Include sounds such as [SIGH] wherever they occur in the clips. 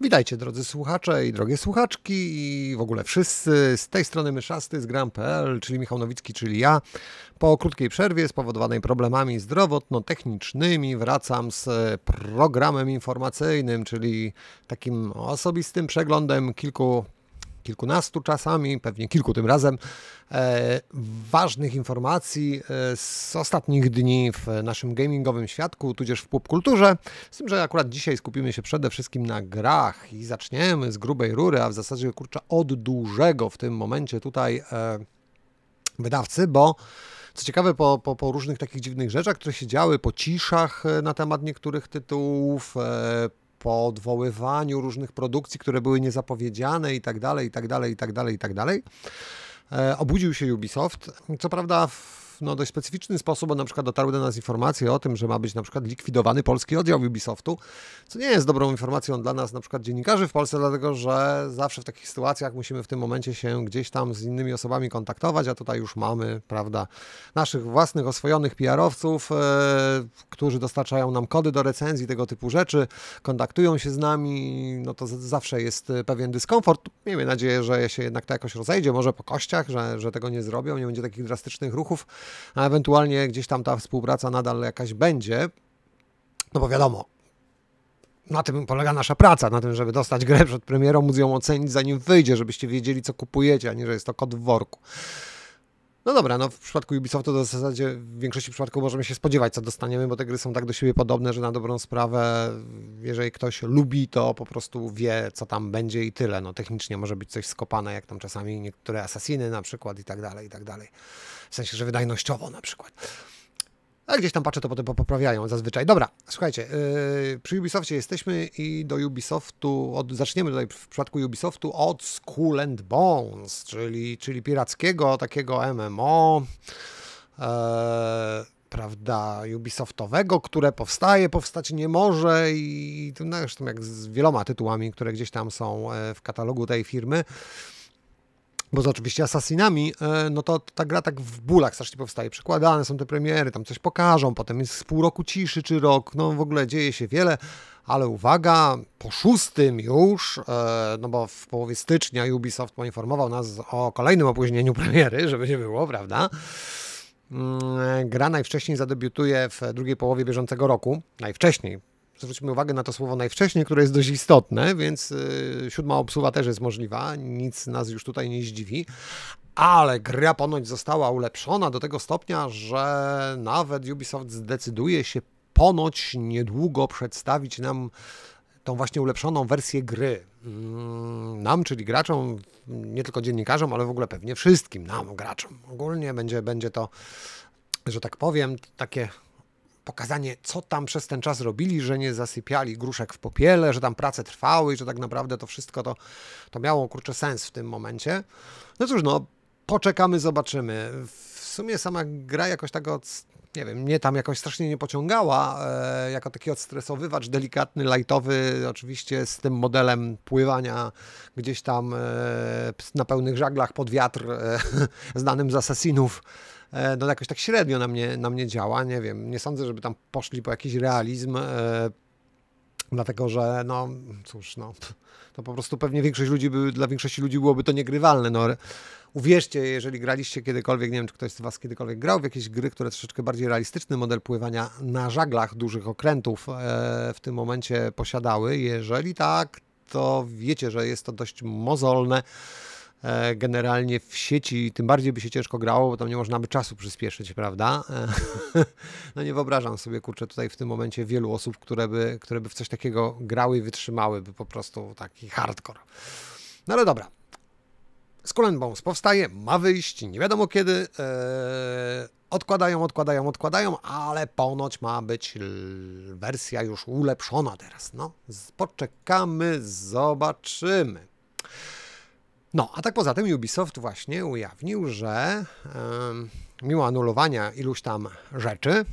Witajcie drodzy słuchacze i drogie słuchaczki i w ogóle wszyscy. Z tej strony Myszasty z Gram.pl, czyli Michał Nowicki, czyli ja. Po krótkiej przerwie spowodowanej problemami zdrowotno-technicznymi wracam z programem informacyjnym, czyli takim osobistym przeglądem kilku kilkunastu czasami, pewnie kilku tym razem, e, ważnych informacji e, z ostatnich dni w naszym gamingowym świadku, tudzież w popkulturze. Z tym, że akurat dzisiaj skupimy się przede wszystkim na grach i zaczniemy z grubej rury, a w zasadzie kurczę od dużego w tym momencie tutaj e, wydawcy, bo co ciekawe, po, po, po, różnych takich dziwnych rzeczach, które się działy, po ciszach e, na temat niektórych tytułów, e, po odwoływaniu różnych produkcji, które były niezapowiedziane i tak dalej, i tak dalej, i tak dalej, i tak dalej. E, obudził się Ubisoft. Co prawda no, dość specyficzny sposób, bo na przykład dotarły do nas informacje o tym, że ma być na przykład likwidowany polski oddział Ubisoftu, co nie jest dobrą informacją dla nas, na przykład dziennikarzy w Polsce, dlatego że zawsze w takich sytuacjach musimy w tym momencie się gdzieś tam z innymi osobami kontaktować, a tutaj już mamy, prawda, naszych własnych oswojonych PR-owców, e, którzy dostarczają nam kody do recenzji, tego typu rzeczy, kontaktują się z nami, no to zawsze jest pewien dyskomfort. Miejmy nadzieję, że się jednak to jakoś rozejdzie, może po kościach, że, że tego nie zrobią, nie będzie takich drastycznych ruchów a ewentualnie gdzieś tam ta współpraca nadal jakaś będzie, no bo wiadomo, na tym polega nasza praca, na tym, żeby dostać grę przed premierą, móc ją ocenić zanim wyjdzie, żebyście wiedzieli, co kupujecie, a nie, że jest to kod w worku. No dobra, no w przypadku Ubisoftu to w zasadzie w większości przypadków możemy się spodziewać, co dostaniemy, bo te gry są tak do siebie podobne, że na dobrą sprawę, jeżeli ktoś lubi, to po prostu wie, co tam będzie i tyle. No technicznie może być coś skopane, jak tam czasami niektóre asasiny na przykład i tak dalej, i tak dalej. W sensie, że wydajnościowo na przykład. A gdzieś tam patrzę, to potem poprawiają zazwyczaj. Dobra, słuchajcie, yy, przy Ubisoftie jesteśmy i do Ubisoftu, od, zaczniemy tutaj w przypadku Ubisoftu od Skull and Bones, czyli, czyli pirackiego takiego MMO, yy, prawda, Ubisoftowego, które powstaje, powstać nie może i to zresztą jak z wieloma tytułami, które gdzieś tam są e, w katalogu tej firmy bo z oczywiście Assassinami, e, no to ta gra tak w bólach strasznie powstaje. Przekładane są te premiery, tam coś pokażą, potem jest pół roku ciszy czy rok, no w ogóle dzieje się wiele, ale uwaga, po szóstym już, e, no bo w połowie stycznia Ubisoft poinformował nas o kolejnym opóźnieniu premiery, żeby nie było, prawda? Mm, gra najwcześniej zadebiutuje w drugiej połowie bieżącego roku, najwcześniej, zwróćmy uwagę na to słowo najwcześniej, które jest dość istotne, więc y, siódma obsługa też jest możliwa, nic nas już tutaj nie zdziwi. Ale gra ponoć została ulepszona do tego stopnia, że nawet Ubisoft zdecyduje się ponoć niedługo przedstawić nam tą właśnie ulepszoną wersję gry. Mm, nam, czyli graczom, nie tylko dziennikarzom, ale w ogóle pewnie wszystkim nam, graczom. Ogólnie będzie, będzie to, że tak powiem, takie pokazanie, co tam przez ten czas robili, że nie zasypiali gruszek w popiele, że tam prace trwały i że tak naprawdę to wszystko to, to miało kurczę sens w tym momencie. No cóż, no, poczekamy, zobaczymy. W sumie sama gra jakoś tak od, nie wiem, mnie tam jakoś strasznie nie pociągała, e, jako taki odstresowywacz delikatny, lightowy, oczywiście z tym modelem pływania gdzieś tam e, na pełnych żaglach pod wiatr, e, [LAUGHS] znanym z Assassinów, E, no jakoś tak średnio na mnie, na mnie działa, nie wiem, nie sądzę, żeby tam poszli po jakiś realizm, e, dlatego że no cóż, no to po prostu pewnie większość ludzi by, dla większości ludzi byłoby to niegrywalne, no uwierzcie, jeżeli graliście kiedykolwiek, nie wiem, czy ktoś z Was kiedykolwiek grał w jakieś gry, które troszeczkę bardziej realistyczny model pływania na żaglach dużych okrętów e, w tym momencie posiadały, jeżeli tak, to wiecie, że jest to dość mozolne, E, generalnie w sieci, tym bardziej by się ciężko grało, bo tam nie można by czasu przyspieszyć, prawda? E, [LAUGHS] no nie wyobrażam sobie, kurczę, tutaj w tym momencie wielu osób, które by, które by w coś takiego grały i wytrzymały, by po prostu taki hardcore. No ale dobra. Skull Bones powstaje, ma wyjść, nie wiadomo kiedy. Eee, odkładają, odkładają, odkładają, ale ponoć ma być wersja już ulepszona teraz. No, poczekamy, zobaczymy. No, a tak poza tym Ubisoft właśnie ujawnił, że mimo anulowania iluś tam rzeczy,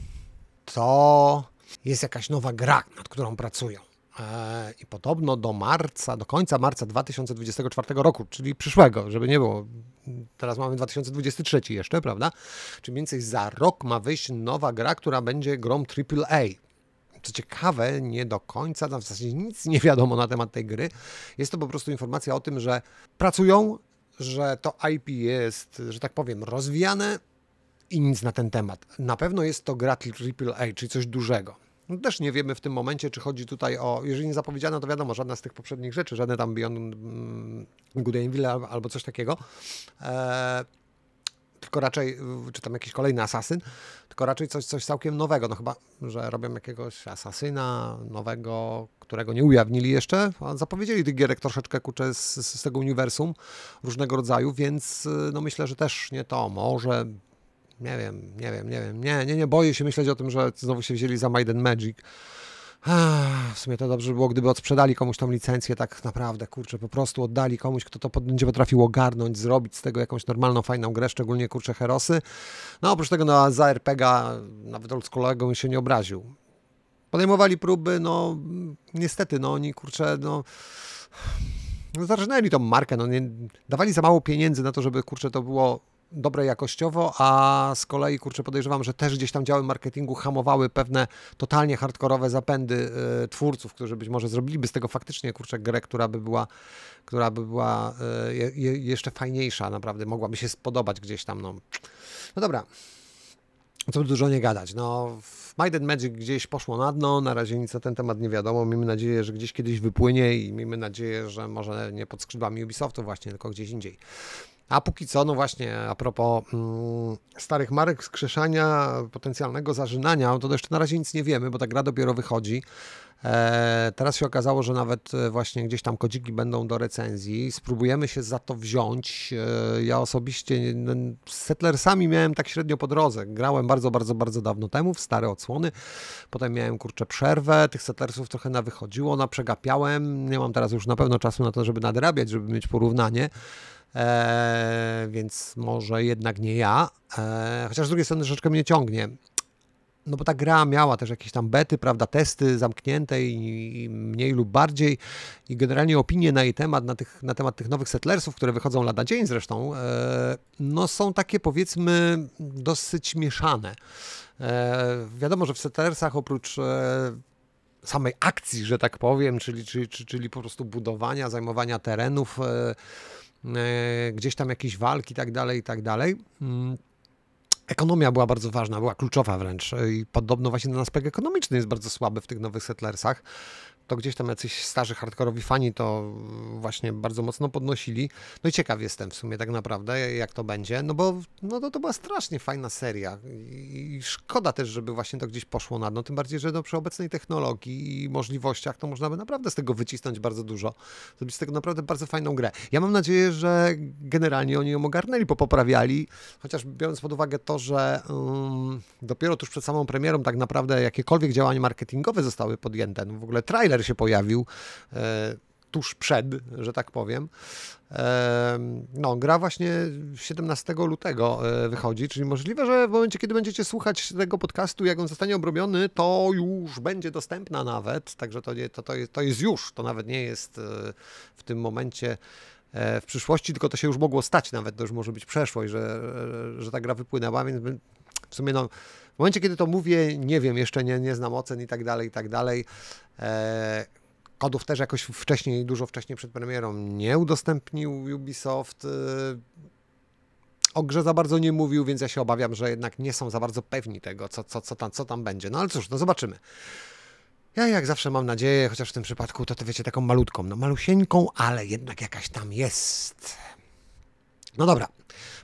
to jest jakaś nowa gra, nad którą pracują. E, I podobno do marca, do końca marca 2024 roku, czyli przyszłego, żeby nie było. Teraz mamy 2023 jeszcze, prawda? Czyli mniej więcej za rok ma wyjść nowa gra, która będzie grą AAA Co ciekawe, nie do końca, w zasadzie nic nie wiadomo na temat tej gry. Jest to po prostu informacja o tym, że pracują, że to IP jest, że tak powiem, rozwijane i nic na ten temat. Na pewno jest to gra AAA, czyli coś dużego. No też nie wiemy w tym momencie, czy chodzi tutaj o, jeżeli nie zapowiedziano, to wiadomo, żadna z tych poprzednich rzeczy, żadne tam Beyond mm, Good Evil albo coś takiego. Eee, tylko raczej, czy tam jakiś kolejny asasyn, tylko raczej coś, coś całkiem nowego. No chyba, że robią jakiegoś asasyna nowego, którego nie ujawnili jeszcze, a zapowiedzieli tych gierek troszeczkę kurczę z, z tego uniwersum różnego rodzaju, więc no myślę, że też nie to. Może nie wiem, nie wiem, nie wiem. Nie, nie, nie boję się myśleć o tym, że znowu się wzięli za Maiden Magic. W sumie to dobrze by było, gdyby odsprzedali komuś tą licencję, tak naprawdę, kurczę, po prostu oddali komuś, kto to będzie potrafił ogarnąć, zrobić z tego jakąś normalną, fajną grę, szczególnie, kurczę, Herosy. No, oprócz tego, no, za RPGa, nawet oldschoolowego, mi się nie obraził. Podejmowali próby, no, niestety, no, oni, kurczę, no, no zarżnęli tą markę, no, nie, dawali za mało pieniędzy na to, żeby, kurczę, to było dobre jakościowo, a z kolei, kurczę, podejrzewam, że też gdzieś tam działy marketingu hamowały pewne totalnie hardkorowe zapędy y, twórców, którzy być może zrobiliby z tego faktycznie, kurczę, grę, która by była, która by była y, je, jeszcze fajniejsza, naprawdę mogłaby się spodobać gdzieś tam, no. No dobra, co dużo nie gadać, no and Magic gdzieś poszło na dno, na razie nic na ten temat nie wiadomo, miejmy nadzieję, że gdzieś kiedyś wypłynie i miejmy nadzieję, że może nie pod skrzydłami Ubisoftu właśnie, tylko gdzieś indziej. A póki co, no właśnie, a propos mm, starych marek, skrzeszania, potencjalnego zażynania, to jeszcze na razie nic nie wiemy, bo ta gra dopiero wychodzi. E, teraz się okazało, że nawet e, właśnie gdzieś tam kodziki będą do recenzji. Spróbujemy się za to wziąć. E, ja osobiście z Settlersami miałem tak średnio po drodze. Grałem bardzo, bardzo, bardzo dawno temu w stare odsłony. Potem miałem kurczę przerwę. Tych Settlersów trochę na wychodziło, na przegapiałem. Nie mam teraz już na pewno czasu na to, żeby nadrabiać, żeby mieć porównanie. E, więc może jednak nie ja. E, chociaż z drugiej strony troszeczkę mnie ciągnie. No bo ta gra miała też jakieś tam bety, prawda, testy zamknięte i, i mniej lub bardziej i generalnie opinie na jej temat, na, tych, na temat tych nowych settlersów, które wychodzą lada dzień zresztą, e, no są takie powiedzmy dosyć mieszane. E, wiadomo, że w settlersach oprócz e, samej akcji, że tak powiem, czyli, czyli, czyli po prostu budowania, zajmowania terenów, e, E, gdzieś tam jakieś walki i tak dalej, i tak dalej. Ekonomia była bardzo ważna, była kluczowa wręcz i podobno właśnie ten aspekt ekonomiczny jest bardzo słaby w tych nowych settlersach to gdzieś tam jacyś starzy hardkorowi fani to właśnie bardzo mocno podnosili. No i ciekaw jestem w sumie tak naprawdę, jak to będzie, no bo no to, to była strasznie fajna seria i szkoda też, żeby właśnie to gdzieś poszło na dno, tym bardziej, że no przy obecnej technologii i możliwościach to można by naprawdę z tego wycisnąć bardzo dużo, zrobić z tego naprawdę bardzo fajną grę. Ja mam nadzieję, że generalnie oni ją ogarnęli, popoprawiali, chociaż biorąc pod uwagę to, że um, dopiero tuż przed samą premierą tak naprawdę jakiekolwiek działania marketingowe zostały podjęte, no w ogóle trailer trailer się pojawił e, tuż przed, że tak powiem. E, no, gra właśnie 17 lutego e, wychodzi, czyli możliwe, że w momencie, kiedy będziecie słuchać tego podcastu, jak on zostanie obrobiony, to już będzie dostępna nawet, także to, nie, to, to, jest, to jest już, to nawet nie jest w tym momencie w przyszłości, tylko to się już mogło stać nawet, to już może być przeszłość, że, że ta gra wypłynęła, więc w sumie no, w momencie, kiedy to mówię, nie wiem, jeszcze nie, nie znam ocen i tak dalej, i tak dalej. E, kodów też jakoś wcześniej, dużo wcześniej przed premierą nie udostępnił Ubisoft. E, o grze za bardzo nie mówił, więc ja się obawiam, że jednak nie są za bardzo pewni tego, co, co, co, tam, co tam będzie. No ale cóż, no zobaczymy. Ja jak zawsze mam nadzieję, chociaż w tym przypadku to, to wiecie, taką malutką, no malusieńką, ale jednak jakaś tam jest. No dobra,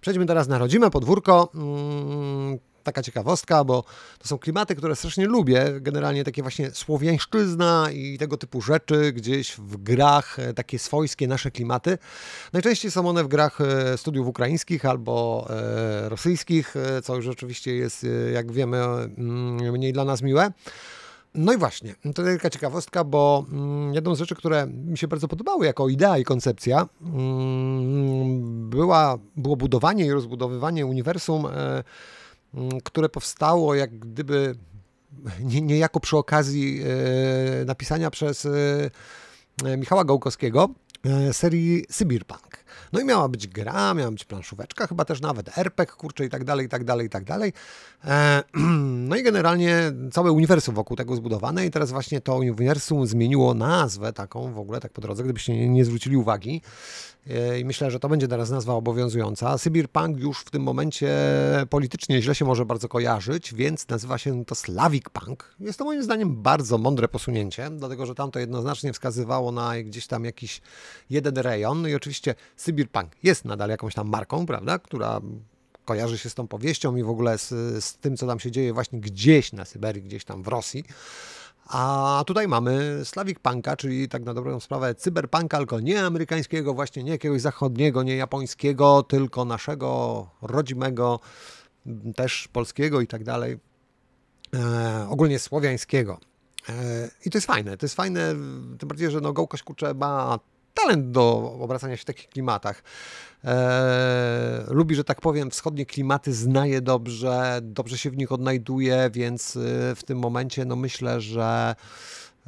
przejdźmy teraz na rodzime podwórko. Mm, taka ciekawostka, bo to są klimaty, które strasznie lubię. Generalnie takie właśnie słowiańszczyzna i tego typu rzeczy gdzieś w grach, e, takie swojskie nasze klimaty. Najczęściej są one w grach e, studiów ukraińskich albo e, rosyjskich, co już oczywiście jest, jak wiemy, mm, mniej dla nas miłe. No i właśnie, to taka ciekawostka, bo mm, jedną z rzeczy, które mi się bardzo podobały jako idea i koncepcja, mm, była, było budowanie i rozbudowywanie uniwersum które powstało jak gdyby niejako przy okazji e, napisania przez e, Michała Gałkowskiego e, serii Sybirpunk. No i miała być gra, miała być planszóweczka, chyba też nawet RPG, kurczę i tak dalej, i tak dalej, i tak dalej. E, [CLEARS THROAT] no i generalnie całe uniwersum wokół tego zbudowane i teraz właśnie to uniwersum zmieniło nazwę taką w ogóle, tak po drodze, gdybyście nie, nie zwrócili uwagi. E, I myślę, że to będzie teraz nazwa obowiązująca. Sybir Punk już w tym momencie politycznie źle się może bardzo kojarzyć, więc nazywa się to Slavic Punk. Jest to moim zdaniem bardzo mądre posunięcie, dlatego że tam to jednoznacznie wskazywało na gdzieś tam jakiś jeden rejon. No i oczywiście Punk jest nadal jakąś tam marką, prawda, która kojarzy się z tą powieścią i w ogóle z, z tym, co tam się dzieje właśnie gdzieś na Syberii, gdzieś tam w Rosji. A tutaj mamy Slavic Punka, czyli tak na dobrą sprawę cyberpunka, tylko nie amerykańskiego, właśnie nie jakiegoś zachodniego, nie japońskiego, tylko naszego rodzimego, też polskiego i tak dalej, e, ogólnie słowiańskiego. E, I to jest fajne, to jest fajne, tym bardziej, że no Gołkoś kurczę ma talent do obracania się w takich klimatach. E, lubi, że tak powiem, wschodnie klimaty, znaje dobrze, dobrze się w nich odnajduje, więc e, w tym momencie no myślę, że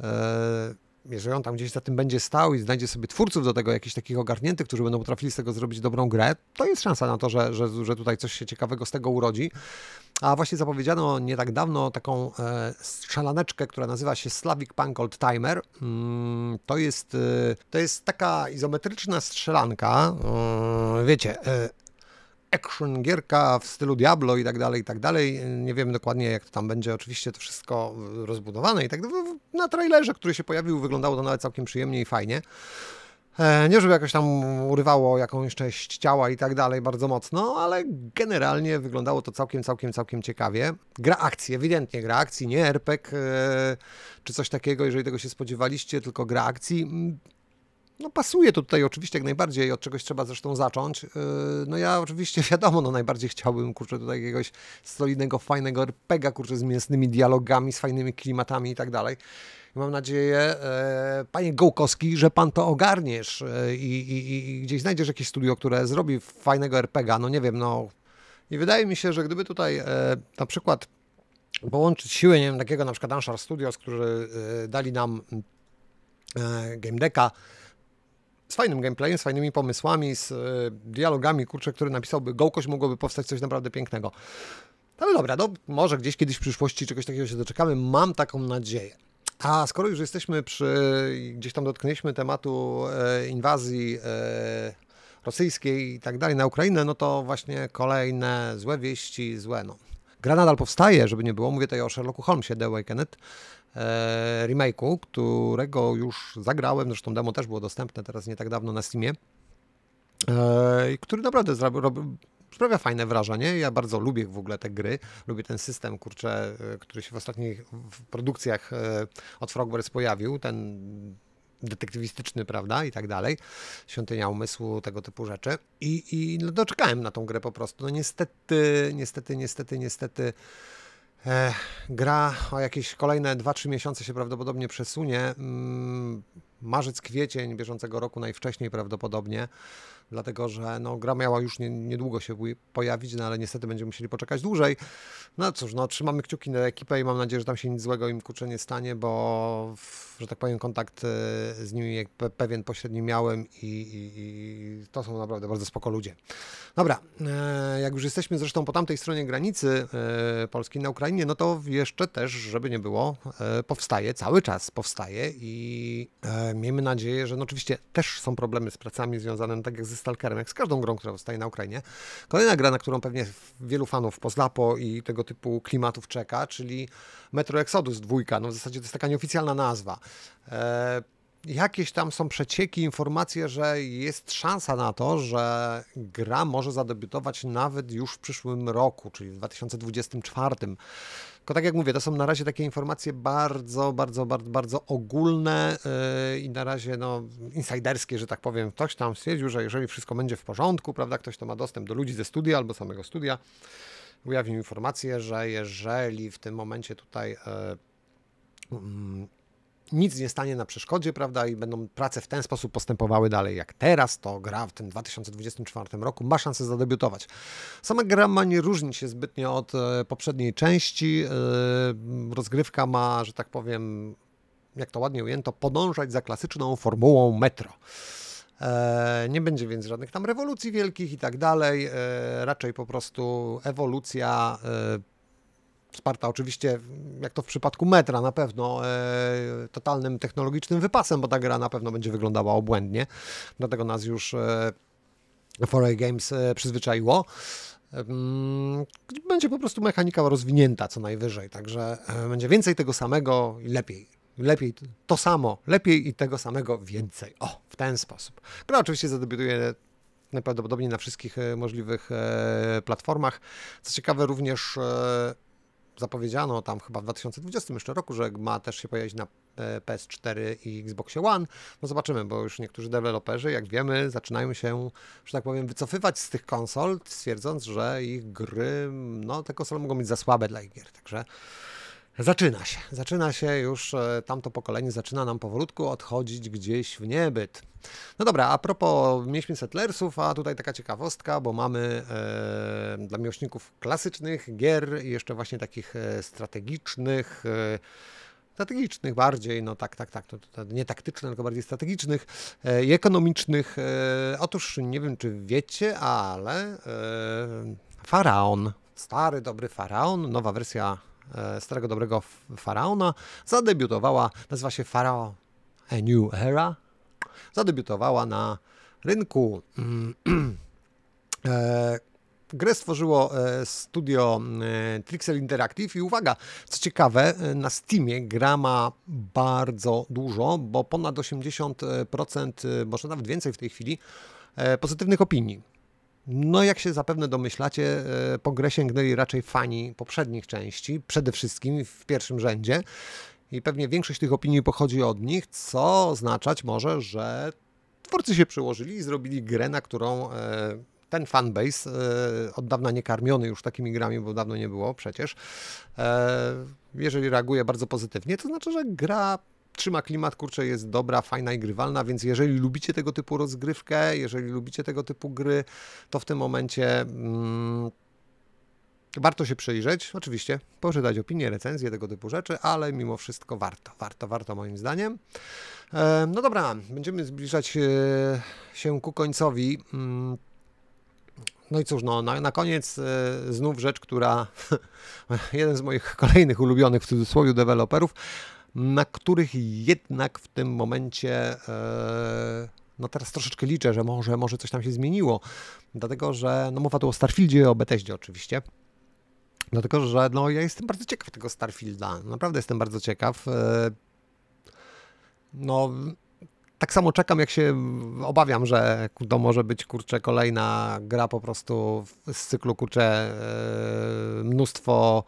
e, jeżeli on tam gdzieś za tym będzie stał i znajdzie sobie twórców do tego, jakichś takich ogarniętych, którzy będą potrafili z tego zrobić dobrą grę, to jest szansa na to, że, że, że tutaj coś się ciekawego z tego urodzi. A właśnie zapowiedziano nie tak dawno taką e, strzelaneczkę, która nazywa się Slavic Punk Old Timer. Mm, to, jest, e, to jest taka izometryczna strzelanka, e, wiecie, action gierka w stylu Diablo i tak dalej, i tak dalej. Nie wiem dokładnie, jak to tam będzie oczywiście to wszystko rozbudowane i tak dalej. Na trailerze, który się pojawił, wyglądało to nawet całkiem przyjemnie i fajnie. E, nie, żeby jakoś tam urywało jakąś część ciała i tak dalej bardzo mocno, ale generalnie wyglądało to całkiem, całkiem, całkiem ciekawie. Gra akcji, ewidentnie gra akcji, nie RPG e, czy coś takiego, jeżeli tego się spodziewaliście, tylko gra akcji. No pasuje to tutaj oczywiście jak najbardziej, od czegoś trzeba zresztą zacząć. Yy, no ja oczywiście [LAUGHS] wiadomo, no najbardziej chciałbym, kurczę, tutaj jakiegoś solidnego, fajnego RPGa, kurczę, z mięsnymi dialogami, z fajnymi klimatami i tak dalej. Mam nadzieję, e, panie Gołkowski, że pan to ogarniesz e, i, i, i, gdzieś znajdziesz jakieś studio, które zrobi fajnego RPGa. No nie wiem, no. I wydaje mi się, że gdyby tutaj e, na przykład połączyć siłę, nie wiem, takiego na przykład Anshar Studios, którzy dali nam Game Decka, z fajnym gameplayem, z fajnymi pomysłami, z dialogami, kurczę, które napisałby Gołkoś, mogłoby powstać coś naprawdę pięknego. Ale dobra, no może gdzieś kiedyś w przyszłości czegoś takiego się doczekamy, mam taką nadzieję. A skoro już jesteśmy przy, gdzieś tam dotknęliśmy tematu e, inwazji e, rosyjskiej i tak dalej na Ukrainę, no to właśnie kolejne złe wieści, złe no. Gra nadal powstaje, żeby nie było, mówię tutaj o Sherlocku Holmesie The Awakened, e, remake'u, którego już zagrałem, zresztą demo też było dostępne teraz nie tak dawno na Steamie, e, który naprawdę sprawia fajne wrażenie. Ja bardzo lubię w ogóle te gry. Lubię ten system, kurczę, e, który się w ostatnich produkcjach e, od Frogwares pojawił. Ten detektywistyczny, prawda, i tak dalej. Świątynia umysłu, tego typu rzeczy. I, i no, doczekałem na tą grę po prostu. No niestety, niestety, niestety, niestety e, gra o jakieś kolejne 2-3 miesiące się prawdopodobnie przesunie. Mm, marzec, kwiecień bieżącego roku najwcześniej prawdopodobnie dlatego że no, gra miała już nie, niedługo się pojawić, no ale niestety będziemy musieli poczekać dłużej. No cóż, no trzymamy kciuki na ekipę i mam nadzieję, że tam się nic złego im kurczę nie stanie, bo że tak powiem kontakt e, z nimi pewien pośredni miałem i, i, i to są naprawdę bardzo spoko ludzie. Dobra, e, jak już jesteśmy zresztą po tamtej stronie granicy e, Polski na Ukrainie, no to jeszcze też, żeby nie było, powstaje, cały czas powstaje i miejmy nadzieję, że no oczywiście też są problemy z pracami związane, no tak jak ze Stalkerem, jak z każdą grą, która powstaje na Ukrainie. Kolejna gra, na którą pewnie wielu fanów Pozlapo i tego typu klimatów czeka, czyli Metro Exodus 2. No w zasadzie to jest taka nieoficjalna nazwa. E, jakieś tam są przecieki, informacje, że jest szansa na to, że gra może zadebiutować nawet już w przyszłym roku, czyli w 2024. Tylko tak jak mówię, to są na razie takie informacje bardzo, bardzo, bardzo, bardzo ogólne yy, i na razie no, insiderskie, że tak powiem. Ktoś tam stwierdził, że jeżeli wszystko będzie w porządku, prawda, ktoś to ma dostęp do ludzi ze studia albo samego studia, ujawnił informację, że jeżeli w tym momencie tutaj yy, yy, nic nie stanie na przeszkodzie, prawda, i będą prace w ten sposób postępowały dalej jak teraz, to gra w tym 2024 roku ma szansę zadebiutować. Sama gra ma nie różnić się zbytnio od e, poprzedniej części. E, rozgrywka ma, że tak powiem, jak to ładnie ujęto, podążać za klasyczną formułą metro. E, nie będzie więc żadnych tam rewolucji wielkich i tak dalej. Raczej po prostu ewolucja wsparta oczywiście, jak to w przypadku metra, na pewno totalnym technologicznym wypasem, bo ta gra na pewno będzie wyglądała obłędnie. Dlatego nas już 4A Games przyzwyczaiło. Będzie po prostu mechanika rozwinięta co najwyżej, także e, będzie więcej tego samego i lepiej. Lepiej to samo, lepiej i tego samego więcej. O, w ten sposób. Gra oczywiście zadebiutuje najprawdopodobniej na wszystkich e, możliwych e, platformach. Co ciekawe, również zapowiedziano tam chyba w 2020 jeszcze roku, że ma też się pojawić na e, PS4 i Xboxie One. No zobaczymy, bo już niektórzy deweloperzy, jak wiemy, zaczynają się, że tak powiem, wycofywać z tych konsol, stwierdząc, że ich gry, no te konsole mogą być za słabe dla ich gier. Także Zaczyna się, zaczyna się już e, tamto pokolenie, zaczyna nam powolutku odchodzić gdzieś w niebyt. No dobra, a propos mieliśmy Settlersów, a tutaj taka ciekawostka, bo mamy e, dla miłośników klasycznych gier i jeszcze właśnie takich e, strategicznych, e, strategicznych bardziej, no tak, tak, tak, to, to nie taktycznych, tylko bardziej strategicznych e, i ekonomicznych. E, otóż nie wiem, czy wiecie, ale Faraon, stary, dobry Faraon, nowa wersja starego dobrego faraona, zadebiutowała, nazywa się Pharaoh A New Era, zadebiutowała na rynku. [CLEARS THROAT] e, grę stworzyło e, studio e, Trixel Interactive i uwaga, co ciekawe, na Steamie gra ma bardzo dużo, bo ponad 80%, może nawet więcej w tej chwili, pozytywnych opinii. No, jak się zapewne domyślacie, e, po grę sięgnęli raczej fani poprzednich części, przede wszystkim w pierwszym rzędzie. I pewnie większość tych opinii pochodzi od nich, co oznaczać może, że twórcy się przyłożyli i zrobili grę, na którą e, ten fanbase, e, od dawna nie karmiony już takimi grami, bo dawno nie było przecież, jeżeli reaguje bardzo pozytywnie, to znaczy, że gra trzyma klimat, kurczę, jest dobra, fajna i grywalna, więc jeżeli lubicie tego typu rozgrywkę, jeżeli lubicie tego typu gry, to w tym momencie mm, warto się przyjrzeć. Oczywiście, poczytać opinie, recenzje, tego typu rzeczy, ale mimo wszystko warto, warto, warto moim zdaniem. E, no dobra, będziemy zbliżać e, się ku końcowi. Mm, no i cóż, no, na, na koniec e, znów rzecz, która [LAUGHS] jeden z moich kolejnych ulubionych w cudzysłowie deweloperów, na których jednak w tym momencie e, no teraz troszeczkę liczę, że może, może coś tam się zmieniło, dlatego że no mowa tu o Starfieldzie, o Bethesdzie oczywiście, dlatego że no ja jestem bardzo ciekaw tego Starfielda, naprawdę jestem bardzo ciekaw. E, no tak samo czekam, jak się obawiam, że to może być kurczę kolejna gra po prostu z cyklu kurczę e, mnóstwo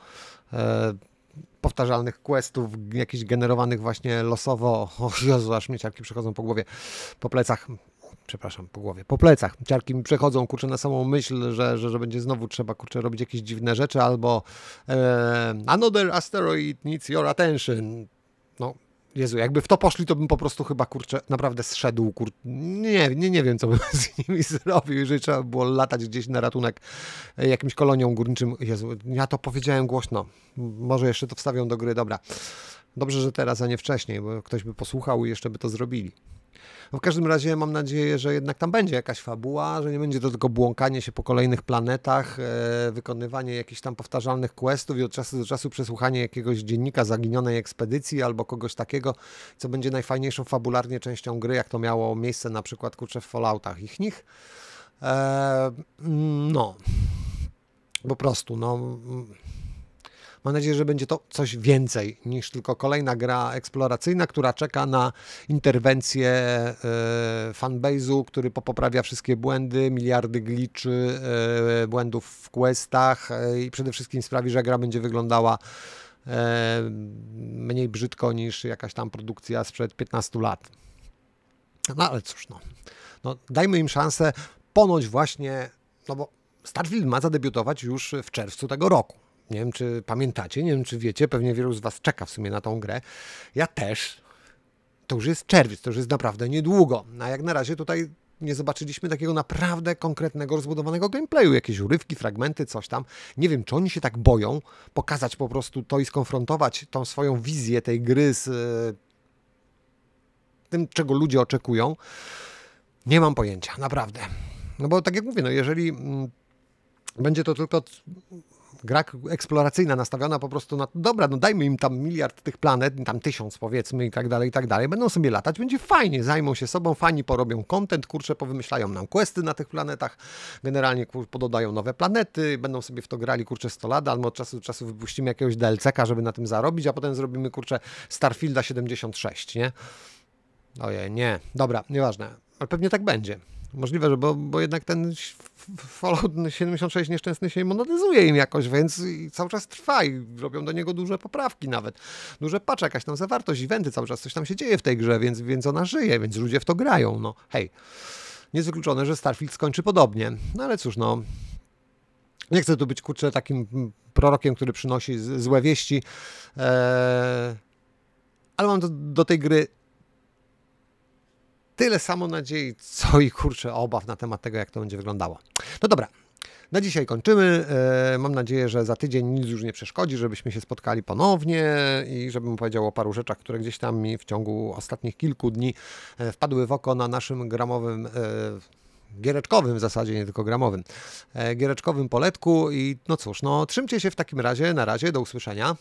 powtarzalnych questów, jakichś generowanych właśnie losowo. [LAUGHS] O Jezu, aż mnie ciarki przechodzą po głowie, po plecach. Przepraszam, po głowie, po plecach. Ciarki mi przechodzą, kurczę, na samą myśl, że, że, że będzie znowu trzeba, kurczę, robić jakieś dziwne rzeczy, albo e, another asteroid needs your attention. No, Jezu, jakby w to poszli, to bym po prostu chyba, kurczę, naprawdę zszedł, kur... nie, nie, nie wiem, co bym z nimi [LAUGHS] zrobił, jeżeli trzeba było latać gdzieś na ratunek e, jakimś kolonią górniczym. Jezu, ja to powiedziałem głośno. Może jeszcze to wstawią do gry, dobra. Dobrze, że teraz, a nie wcześniej, bo ktoś by posłuchał i jeszcze by to zrobili. No w każdym razie mam nadzieję, że jednak tam będzie jakaś fabuła, że nie będzie to tylko błąkanie się po kolejnych planetach, e, wykonywanie jakichś tam powtarzalnych questów i od czasu do czasu przesłuchanie jakiegoś dziennika zaginionej ekspedycji albo kogoś takiego, co będzie najfajniejszą fabularnie częścią gry, jak to miało miejsce na przykład kurczę w Falloutach ich nich. E, no, po prostu, no Mam nadzieję, że będzie to coś więcej niż tylko kolejna gra eksploracyjna, która czeka na interwencję e, fanbase'u, który poprawia wszystkie błędy, miliardy gliczy, e, błędów w questach e, i przede wszystkim sprawi, że gra będzie wyglądała mniej brzydko niż jakaś tam produkcja sprzed 15 lat. No ale cóż, no. no dajmy im szansę. Ponoć właśnie, no bo Starfield ma zadebiutować już w czerwcu tego roku. Nie wiem, czy pamiętacie, nie wiem, czy wiecie, pewnie wielu z Was czeka w sumie na tą grę. Ja też. To już jest czerwiec, to już jest naprawdę niedługo. A jak na razie tutaj nie zobaczyliśmy takiego naprawdę konkretnego, rozbudowanego gameplayu. Jakieś urywki, fragmenty, coś tam. Nie wiem, czy oni się tak boją pokazać po prostu to i skonfrontować tą swoją wizję tej gry z e, tym, czego ludzie oczekują. Nie mam pojęcia, naprawdę. No bo tak jak mówię, no jeżeli mm, będzie to tylko gra eksploracyjna nastawiona po prostu na, dobra, no dajmy im tam miliard tych planet, tam tysiąc powiedzmy i tak dalej, i tak dalej, będą sobie latać, będzie fajnie, zajmą się sobą, fani porobią content, kurczę, powymyślają nam questy na tych planetach, generalnie kur, pododają nowe planety, będą sobie w to grali, kurczę, 100 lat, albo od czasu do czasu wypuścimy jakiegoś DLC-ka, żeby na tym zarobić, a potem zrobimy, kurczę, Starfielda 76, nie? Ojej, nie, dobra, nieważne, ale pewnie tak będzie. Możliwe, że bo, bo jednak ten Fallout 76 nieszczęsny się monetyzuje im jakoś, więc cały czas trwa i robią do niego duże poprawki nawet. Duże patrz, jakaś tam zawartość, eventy, cały czas coś tam się dzieje w tej grze, więc, więc ona żyje, więc ludzie w to grają. No hej, niezwykluczone, że Starfield skończy podobnie. No ale cóż, no nie chcę tu być kurczę takim prorokiem, który przynosi złe wieści, eee, ale mam do, do tej gry tyle samo nadziei, co i kurczę obaw na temat tego, jak to będzie wyglądało. No dobra, na dzisiaj kończymy. E, mam nadzieję, że za tydzień nic już nie przeszkodzi, żebyśmy się spotkali ponownie i żebym powiedział o paru rzeczach, które gdzieś tam mi w ciągu ostatnich kilku dni e, wpadły w oko na naszym gramowym e, giereczkowym w zasadzie, nie tylko gramowym, giereczkowym poletku i no cóż, no trzymcie się w takim razie, na razie, do usłyszenia.